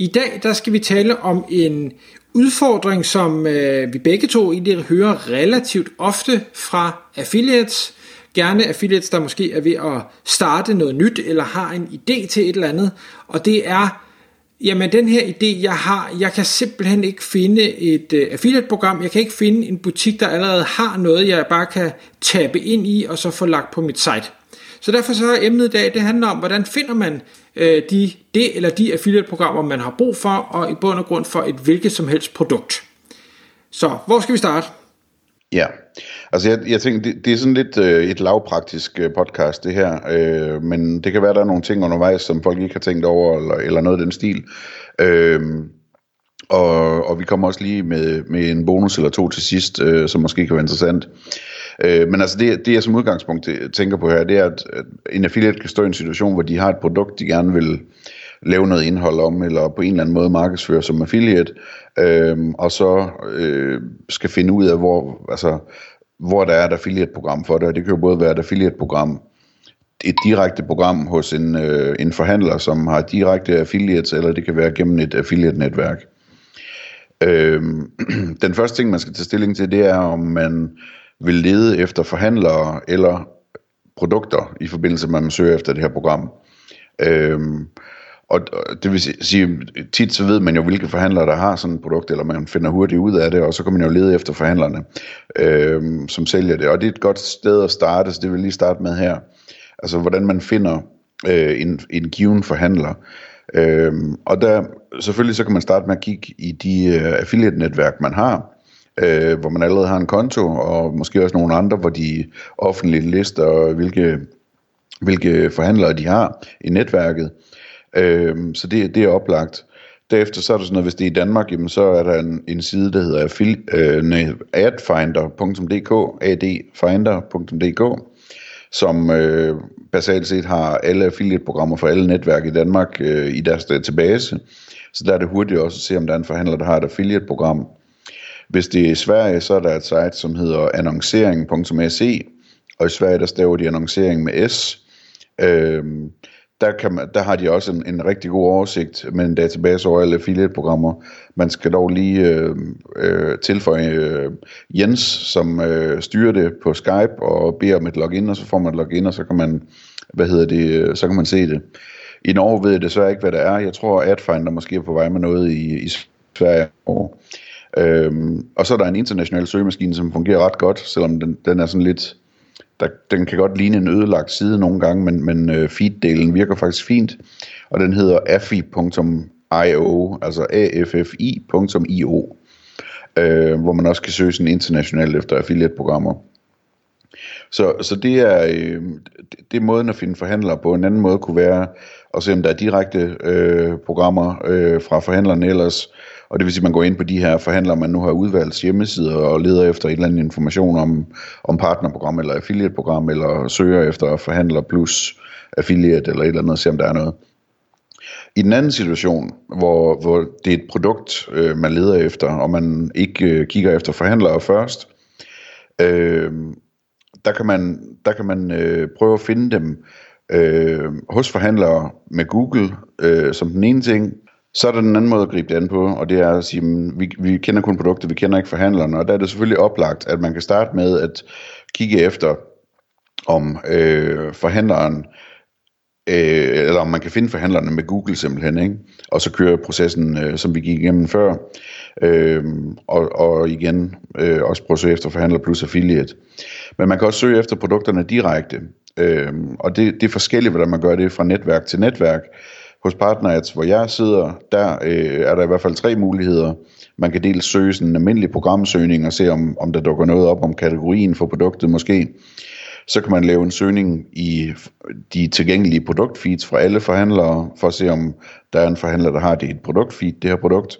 I dag der skal vi tale om en udfordring, som øh, vi begge to egentlig hører relativt ofte fra affiliates. Gerne affiliates, der måske er ved at starte noget nyt, eller har en idé til et eller andet. Og det er, jamen den her idé, jeg har, jeg kan simpelthen ikke finde et øh, affiliate-program. Jeg kan ikke finde en butik, der allerede har noget, jeg bare kan tabe ind i, og så få lagt på mit site. Så derfor så er emnet i dag, det handler om, hvordan finder man øh, de, det eller de affiliate-programmer, man har brug for, og i bund og grund for et hvilket som helst produkt. Så hvor skal vi starte? Ja, altså jeg, jeg tænker, det, det er sådan lidt øh, et lavpraktisk øh, podcast det her, øh, men det kan være, der er nogle ting undervejs, som folk ikke har tænkt over, eller, eller noget af den stil. Øh, og, og vi kommer også lige med, med en bonus eller to til sidst, øh, som måske kan være interessant. Øh, men altså det, det jeg som udgangspunkt øh, tænker på her, det er, at, at en affiliate kan stå i en situation, hvor de har et produkt, de gerne vil lave noget indhold om, eller på en eller anden måde markedsføre som affiliate, øh, og så øh, skal finde ud af, hvor, altså, hvor der er et affiliate-program for det, og det kan jo både være et affiliate-program, et direkte program hos en, øh, en forhandler, som har direkte affiliates, eller det kan være gennem et affiliate-netværk. Øh, den første ting, man skal tage stilling til, det er, om man vil lede efter forhandlere eller produkter i forbindelse med, at man søger efter det her program. Øhm, og det vil sige, tit så ved man jo, hvilke forhandlere, der har sådan et produkt, eller man finder hurtigt ud af det, og så kan man jo lede efter forhandlerne, øhm, som sælger det. Og det er et godt sted at starte, så det vil jeg lige starte med her. Altså, hvordan man finder øh, en, en given forhandler. Øhm, og der, selvfølgelig så kan man starte med at kigge i de øh, affiliate-netværk, man har, øh, hvor man allerede har en konto, og måske også nogle andre, hvor de offentligt lister, hvilke, hvilke forhandlere de har i netværket. Øh, så det, det er oplagt. Derefter så er der sådan noget, hvis det er i Danmark, jamen, så er der en, en side, der hedder affil, øh, adfinder.dk, adfinder.dk, som øh, basalt set har alle affiliate-programmer for alle netværk i Danmark øh, i deres database. Så der er det hurtigt også at se, om der er en forhandler, der har et affiliate-program. Hvis det er i Sverige, så er der et site, som hedder annoncering.se, og i Sverige, der staver de annoncering med S. Øhm, der, kan man, der har de også en, en rigtig god oversigt med en database over alle affiliate-programmer. Man skal dog lige øh, øh, tilføje øh, Jens, som øh, styrer det på Skype og beder om et login, og så får man et login, og så kan man, hvad hedder det, øh, så kan man se det. I Norge ved jeg desværre ikke, hvad det er. Jeg tror, Adfinder måske er på vej med noget i, i Sverige. Og Øhm, og så er der en international søgemaskine, som fungerer ret godt, selvom den, den er sådan lidt, der, den kan godt ligne en ødelagt side nogle gange, men, men øh, feed-delen virker faktisk fint, og den hedder afi.io, altså affi.io, øh, hvor man også kan søge sådan internationalt efter affiliate-programmer. Så, så det er øh, det er måden at finde forhandlere på. En anden måde kunne være at se, om der er direkte øh, programmer øh, fra forhandlerne ellers, og det vil sige, at man går ind på de her forhandlere, man nu har udvalgt hjemmesider og leder efter en eller anden information om, om partnerprogram eller affiliate-program, eller søger efter forhandler plus affiliate eller et eller andet, og se om der er noget. I den anden situation, hvor, hvor det er et produkt, øh, man leder efter, og man ikke øh, kigger efter forhandlere først, øh, der kan man, der kan man øh, prøve at finde dem øh, hos forhandlere med Google øh, som den ene ting, så er der den anden måde at gribe det an på, og det er at sige, at vi, vi kender kun produktet, vi kender ikke forhandlerne, og der er det selvfølgelig oplagt, at man kan starte med at kigge efter, om øh, forhandleren, øh, eller om man kan finde forhandlerne med Google simpelthen, ikke? og så køre processen, øh, som vi gik igennem før, øh, og, og igen øh, også prøve at søge efter forhandler plus affiliate. Men man kan også søge efter produkterne direkte, øh, og det, det er forskelligt, hvordan man gør det fra netværk til netværk. Hos PartnerAds, hvor jeg sidder, der øh, er der i hvert fald tre muligheder. Man kan dels søge sådan en almindelig programsøgning og se, om, om der dukker noget op om kategorien for produktet måske. Så kan man lave en søgning i de tilgængelige produktfeeds fra alle forhandlere, for at se, om der er en forhandler, der har det et produktfeed, det her produkt.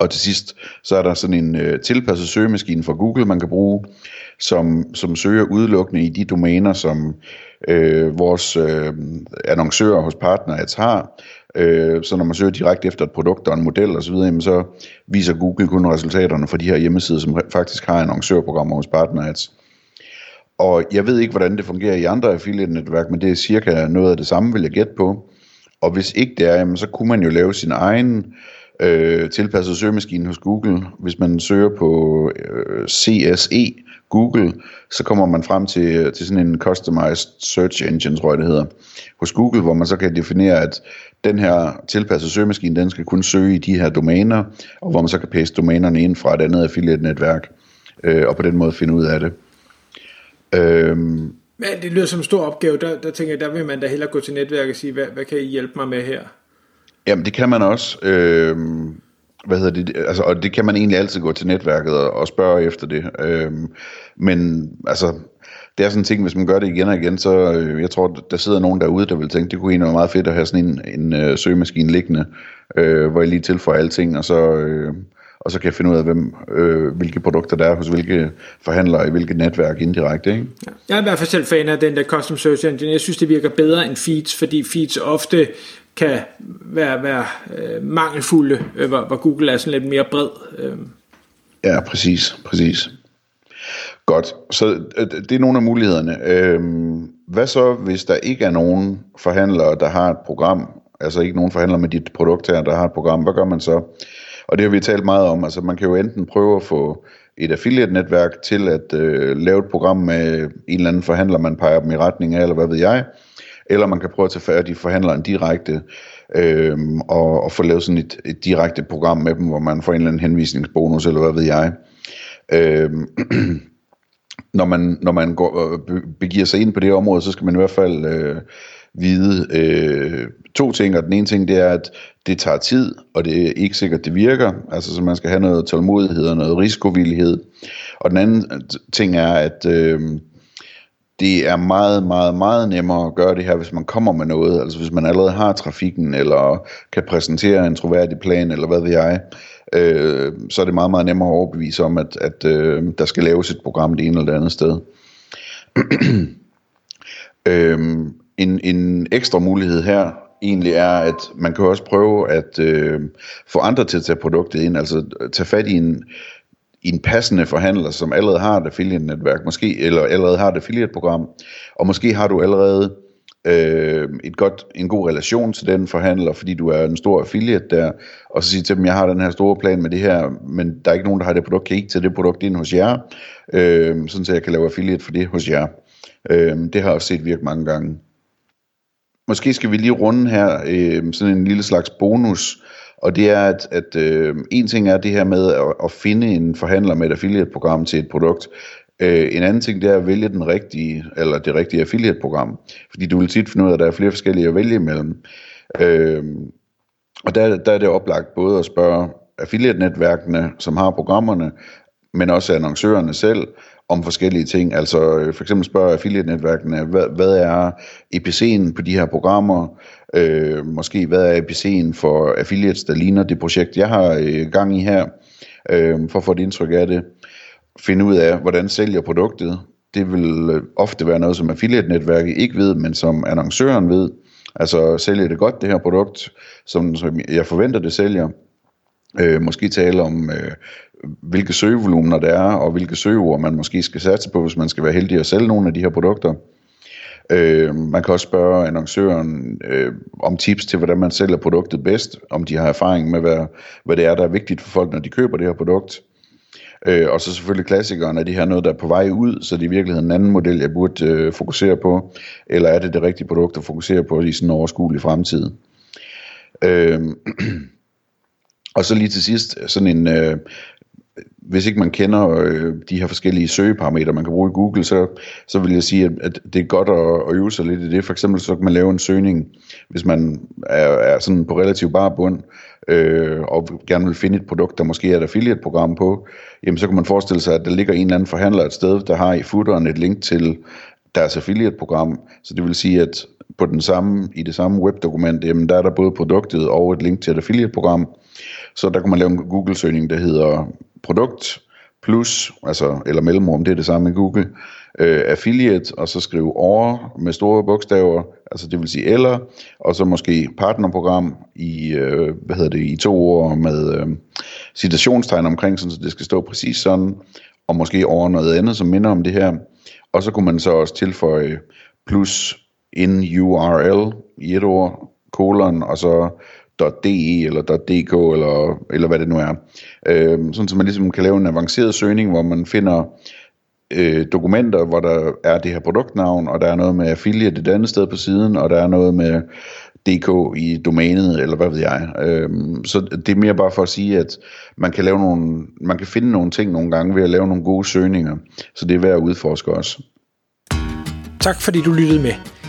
Og til sidst, så er der sådan en øh, tilpasset søgemaskine fra Google, man kan bruge, som, som søger udelukkende i de domæner, som øh, vores øh, annoncører hos Partnerads har. Øh, så når man søger direkte efter et produkt og en model osv., så, så viser Google kun resultaterne for de her hjemmesider, som faktisk har annoncørprogrammer hos Partnerads. Og jeg ved ikke, hvordan det fungerer i andre affiliate-netværk, men det er cirka noget af det samme, vil jeg gætte på. Og hvis ikke det er, jamen, så kunne man jo lave sin egen øh, øh, tilpasset søgemaskine hos Google. Hvis man søger på øh, CSE Google, så kommer man frem til, øh, til sådan en customized search engine, tror jeg det hedder, hos Google, hvor man så kan definere, at den her tilpassede søgemaskine, den skal kun søge i de her domæner, og hvor man så kan paste domænerne ind fra et andet affiliate-netværk, øh, og på den måde finde ud af det. Øhm, Men det lyder som en stor opgave, der, der tænker jeg, der vil man da hellere gå til netværket og sige, hvad, hvad kan I hjælpe mig med her? Jamen det kan man også. Øh, hvad hedder det, altså, og det kan man egentlig altid gå til netværket og, og spørge efter det. Øh, men altså, det er sådan en ting, hvis man gør det igen og igen, så øh, jeg tror, der sidder nogen derude, der vil tænke, det kunne egentlig være meget fedt at have sådan en, en øh, søgemaskine liggende, øh, hvor jeg lige tilføjer alting, og så, øh, og så kan jeg finde ud af, hvem, øh, hvilke produkter der er hos hvilke forhandlere i hvilket netværk indirekte. Ikke? Ja. Jeg er i hvert fald selv fan af den der Custom Search Engine. Jeg synes, det virker bedre end feeds, fordi feeds ofte kan være, være øh, mangelfulde, øh, hvor, hvor Google er sådan lidt mere bred. Øh. Ja, præcis, præcis. Godt, så øh, det er nogle af mulighederne. Øhm, hvad så, hvis der ikke er nogen forhandlere, der har et program, altså ikke nogen forhandler med dit produkt her, der har et program, hvad gør man så? Og det har vi talt meget om, altså man kan jo enten prøve at få et affiliate-netværk til at øh, lave et program med en eller anden forhandler, man peger dem i retning af, eller hvad ved jeg, eller man kan prøve at tage færdig forhandleren direkte, øh, og, og få lavet sådan et, et direkte program med dem, hvor man får en eller anden henvisningsbonus, eller hvad ved jeg. Øh, når man, når man går, øh, begiver sig ind på det område, så skal man i hvert fald øh, vide øh, to ting, og den ene ting, det er, at det tager tid, og det er ikke sikkert, det virker, altså så man skal have noget tålmodighed og noget risikovillighed. Og den anden øh, ting er, at øh, det er meget, meget, meget nemmere at gøre det her, hvis man kommer med noget, altså hvis man allerede har trafikken, eller kan præsentere en troværdig plan, eller hvad ved jeg, øh, så er det meget, meget nemmere at overbevise om, at, at øh, der skal laves et program det ene eller det andet sted. øh, en, en ekstra mulighed her egentlig er, at man kan også prøve at øh, få andre til at tage produktet ind, altså tage fat i en, en passende forhandler, som allerede har et affiliate-netværk, måske, eller allerede har et affiliate-program, og måske har du allerede øh, et godt, en god relation til den forhandler, fordi du er en stor affiliate der, og så sige til dem, jeg har den her store plan med det her, men der er ikke nogen, der har det produkt, kan I ikke tage det produkt ind hos jer, øh, sådan så jeg kan lave affiliate for det hos jer. Øh, det har jeg også set virke mange gange. Måske skal vi lige runde her øh, sådan en lille slags bonus, og det er, at, at øh, en ting er det her med at, at finde en forhandler med et affiliate-program til et produkt. Øh, en anden ting det er at vælge den rigtige, eller det rigtige affiliate-program. Fordi du vil tit finde ud af, at der er flere forskellige at vælge imellem. Øh, og der, der er det oplagt både at spørge affiliate-netværkene, som har programmerne, men også annoncørerne selv, om forskellige ting. Altså øh, for eksempel spørger affiliate-netværkene, hvad, hvad er EPC'en på de her programmer? Øh, måske hvad er EPC'en for affiliates, der ligner det projekt, jeg har øh, gang i her, øh, for at få et indtryk af det. Finde ud af, hvordan sælger produktet. Det vil øh, ofte være noget, som affiliate-netværket ikke ved, men som annoncøren ved. Altså sælger det godt det her produkt, som, som jeg forventer det sælger. Øh, måske tale om øh, hvilke søgevolumener der er, og hvilke søgeord man måske skal satse på, hvis man skal være heldig at sælge nogle af de her produkter. Øh, man kan også spørge annoncøren øh, om tips til, hvordan man sælger produktet bedst, om de har erfaring med, hvad, hvad det er, der er vigtigt for folk, når de køber det her produkt. Øh, og så selvfølgelig klassikeren, er det her noget, der er på vej ud, så det er i virkeligheden en anden model, jeg burde øh, fokusere på, eller er det det rigtige produkt at fokusere på i sådan en overskuelig fremtid. Øh, og så lige til sidst, sådan en, øh, hvis ikke man kender øh, de her forskellige søgeparametre, man kan bruge i Google, så, så vil jeg sige, at, at det er godt at, at øve sig lidt i det. For eksempel så kan man lave en søgning, hvis man er, er sådan på relativt bare bund, øh, og gerne vil finde et produkt, der måske er et affiliate-program på, jamen så kan man forestille sig, at der ligger en eller anden forhandler et sted, der har i footeren et link til deres affiliate-program. Så det vil sige, at på den samme, i det samme webdokument, jamen der er der både produktet og et link til et affiliate-program. Så der kunne man lave en Google-søgning, der hedder produkt plus, altså, eller mellemrum, det er det samme i Google, øh, affiliate, og så skrive over med store bogstaver, altså det vil sige eller, og så måske partnerprogram i, øh, hvad hedder det, i to ord med øh, citationstegn omkring, så det skal stå præcis sådan, og måske over noget andet, som minder om det her. Og så kunne man så også tilføje plus in URL i et ord, kolon, og så .de eller .dk eller, eller hvad det nu er. Øh, sådan så man ligesom kan lave en avanceret søgning, hvor man finder øh, dokumenter, hvor der er det her produktnavn, og der er noget med affiliate et andet sted på siden, og der er noget med DK i domænet, eller hvad ved jeg. Øhm, så det er mere bare for at sige, at man kan, lave nogle, man kan finde nogle ting nogle gange ved at lave nogle gode søgninger, så det er værd at udforske også. Tak fordi du lyttede med.